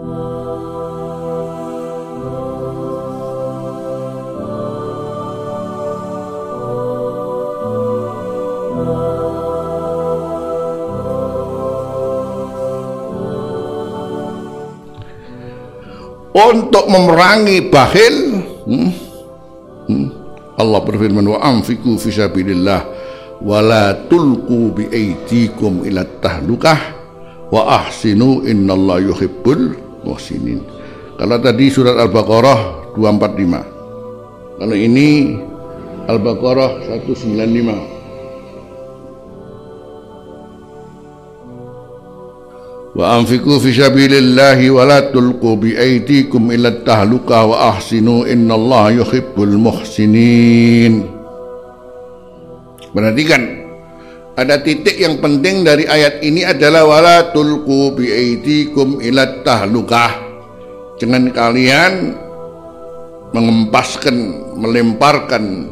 untuk memerangi bakhil hmm, hmm, Allah berfirman wa anfiku fi sabilillah wa la tulqu bi aydikum ila tahlukah wa ahsinu innallaha yuhibbul muhsinin. Kalau tadi surat Al-Baqarah 245 kalau ini Al-Baqarah 195 wa anfiqu fi sabilillahi wa la tulqu bi aydikum ila tahluka wa ahsinu innallaha yuhibbul muhsinin. Perhatikan ada titik yang penting dari ayat ini adalah wala tulqu bi aydikum ila tahluka jangan kalian mengempaskan melemparkan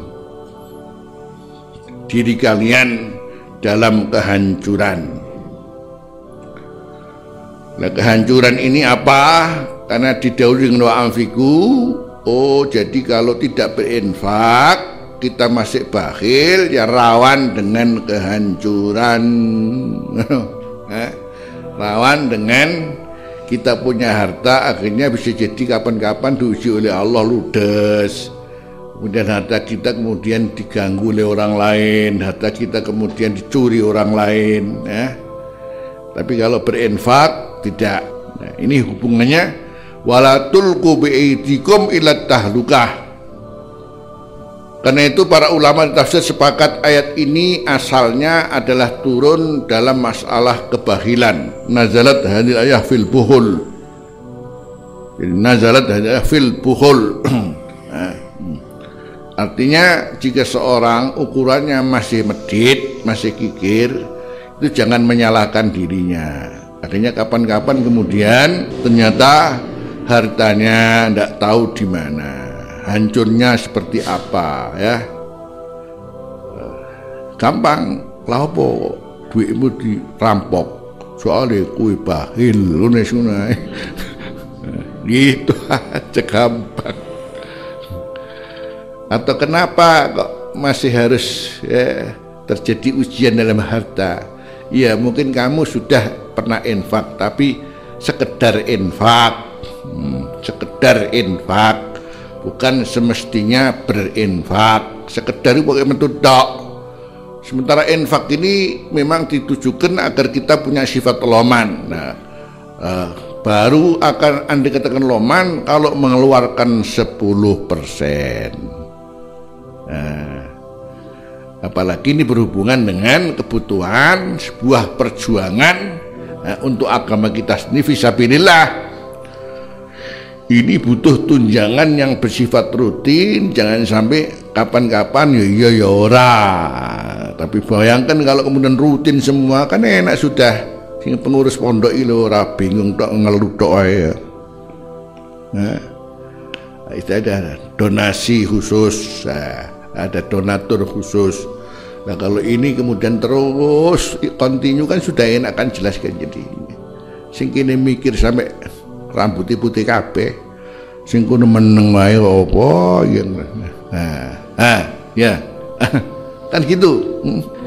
diri kalian dalam kehancuran Nah kehancuran ini apa? Karena didahului dengan amfiku. Oh jadi kalau tidak berinfak kita masih bakhil ya rawan dengan kehancuran. Eh, rawan dengan kita punya harta akhirnya bisa jadi kapan-kapan diuji oleh Allah ludes. Kemudian harta kita kemudian diganggu oleh orang lain, harta kita kemudian dicuri orang lain. Ya. Tapi kalau berinfak tidak. Nah, ini hubungannya walatul kubiidikum ilat tahlukah. Karena itu para ulama tafsir sepakat ayat ini asalnya adalah turun dalam masalah kebahilan. Nazalat hadir ayah fil buhul. Jadi nazalat hadir ayah fil buhul. nah, hmm. Artinya jika seorang ukurannya masih medit, masih kikir, itu jangan menyalahkan dirinya. Akhirnya kapan-kapan kemudian ternyata hartanya tidak tahu di mana, hancurnya seperti apa ya. Gampang, lapo duitmu dirampok? Soalnya kue bahil lunes sunai gitu aja gampang. Atau kenapa kok masih harus ya, terjadi ujian dalam harta? Ya mungkin kamu sudah pernah infak tapi sekedar infak. Hmm, sekedar infak bukan semestinya berinfak. Sekedar pakai metode sementara infak ini memang ditujukan agar kita punya sifat loman. Nah uh, baru akan anda katakan loman kalau mengeluarkan 10% nah, apalagi ini berhubungan dengan kebutuhan sebuah perjuangan eh, untuk agama kita sendiri visabilillah ini butuh tunjangan yang bersifat rutin jangan sampai kapan-kapan ya iya ya ora. Tapi bayangkan kalau kemudian rutin semua kan enak sudah. Sing pengurus pondok itu ora bingung tok ngeluh tok ya. Nah, itu ada donasi khusus. Nah, ada donatur khusus. Nah kalau ini kemudian terus kontinu kan sudah enak kan jelaskan jadi sing kini mikir sampai rambut putih kape sing kuno meneng wae apa yang nah, nah ya kan gitu. Hmm.